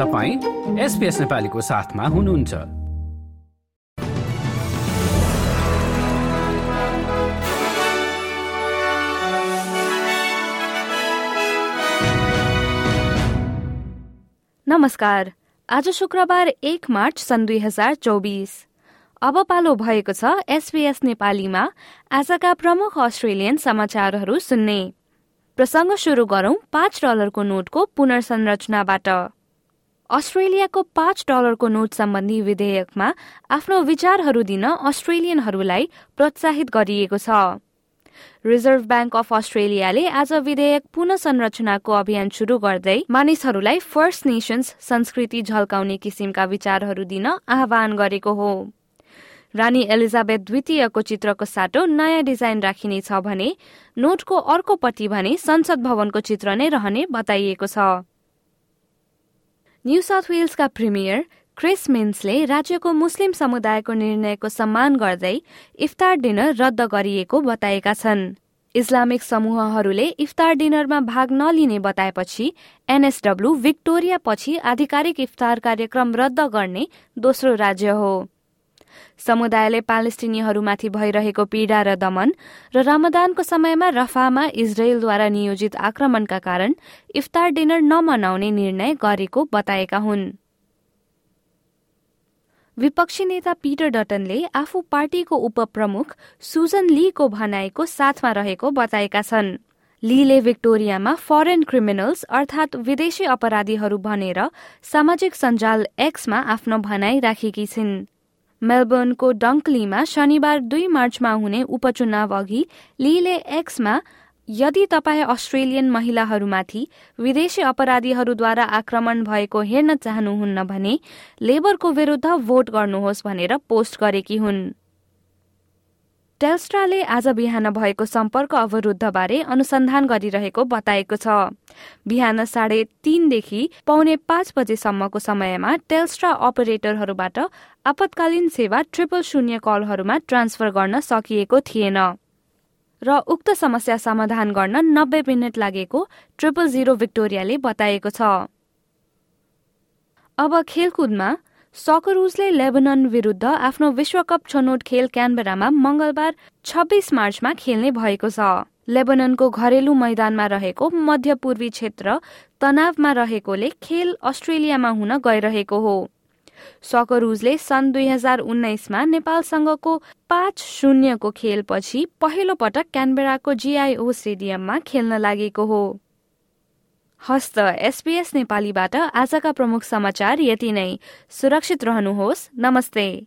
तपाईँ एसपिएस नेपालीको साथमा हुनुहुन्छ। नमस्कार। आज शुक्रबार एक मार्च सन् दुई हजार चौबिस। अब पालो भएको छ एसपीएस नेपालीमा। आजका प्रमुख अस्ट्रेलियन समाचारहरू सुन्ने। प्रसङ्ग सुरु गरौं पाँच डलरको नोटको पुनर्संरचनाबाट। अस्ट्रेलियाको पाँच डलरको नोट सम्बन्धी विधेयकमा आफ्नो विचारहरू दिन अस्ट्रेलियनहरूलाई प्रोत्साहित गरिएको छ। रिजर्भ ब्याङ्क अफ अस्ट्रेलियाले आज विधेयक पुनः संरचनाको अभियान शुरू गर्दै मानिसहरूलाई फर्स्ट नेशन्स संस्कृति झल्काउने किसिमका विचारहरू दिन आह्वान गरेको हो। रानी एलिजाबेथ द्वितीयको चित्रको साटो नयाँ डिजाइन राखिनेछ भने नोटको अर्कोपट्टि भने संसद भवनको चित्र नै रहने बताइएको छ। न्यू साउथ वेल्सका प्रिमियर क्रिस मिन्सले राज्यको मुस्लिम समुदायको निर्णयको सम्मान गर्दै इफ्तार डिनर रद्द गरिएको बताएका छन्। इस्लामिक समूहहरूले इफ्तार डिनरमा भाग नलिने बताएपछि एनएसडब्ल्यू विक्टोरिया पछि आधिकारिक इफ्तार कार्यक्रम रद्द गर्ने दोस्रो राज्य हो। समुदायले पालेस्टिनीहरूमाथि भइरहेको पीड़ा र दमन र रमदानको समयमा रफामा इजरायलद्वारा नियोजित आक्रमणका कारण इफ्तार डिनर नमनाउने निर्णय गरेको बताएका हुन्। विपक्षी नेता पीटर डटनले आफू पार्टीको उपप्रमुख सुजन लीको भनाइको साथमा रहेको बताएका छन्। लीले विक्टोरियामा फरेन क्रिमिनल्स अर्थात विदेशी अपराधीहरू भनेर सामाजिक सञ्जाल एक्समा आफ्नो भनाई राखेकी छिन्। मेलबर्नको डङ्कलीमा शनिबार दुई मार्चमा हुने उपचुनाव अघि लीले एक्समा यदि तपाईँ अस्ट्रेलियन महिलाहरूमाथि विदेशी अपराधीहरूद्वारा आक्रमण भएको हेर्न चाहनुहुन्न भने लेबरको विरूद्ध भोट गर्नुहोस् भनेर पोस्ट गरेकी हुन्। टेल्स्ट्राले आज बिहान भएको सम्पर्क अवरुद्धबारे अनुसन्धान गरिरहेको बताएको छ। बिहान साढे तीनदेखि पाउने पाँच बजेसम्मको समयमा टेल्स्ट्रा अपरेटरहरूबाट आपतकालीन सेवा ट्रिपल शून्य कलहरूमा ट्रान्सफर गर्न सकिएको थिएन र उक्त समस्या समाधान गर्न नब्बे मिनट लागेको ट्रिपल जिरो भिक्टोरियाले बताएको छ। अब खेलकुदमा सकरुजले लेबनन विरूद्ध आफ्नो विश्वकप छनौट खेल क्यानबेरामा मंगलबार छब्बीस मार्चमा खेल्ने भएको छ। लेबननको घरेलु मैदानमा रहेको मध्यपूर्वी क्षेत्र तनावमा रहेकोले खेल अस्ट्रेलियामा हुन गइरहेको हो। सकरुजले सन् दुई हजार उन्नाइसमा नेपालसँगको पाँच शून्यको खेलपछि पहिलो पटक क्यानबेराको जीआईओ स्टेडियममा खेल्न लागेको हो। हस्त एसपीएस नेपालीबाट आजका प्रमुख समाचार यति नै। सुरक्षित रहनुहोस्। नमस्ते।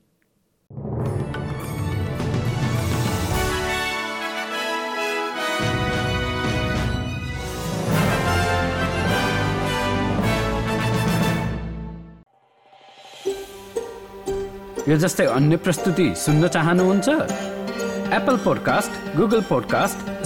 यो जस्तै अन्य प्रस्तुति सुन्न चाहनुहुन्छ? Apple podcast Google podcast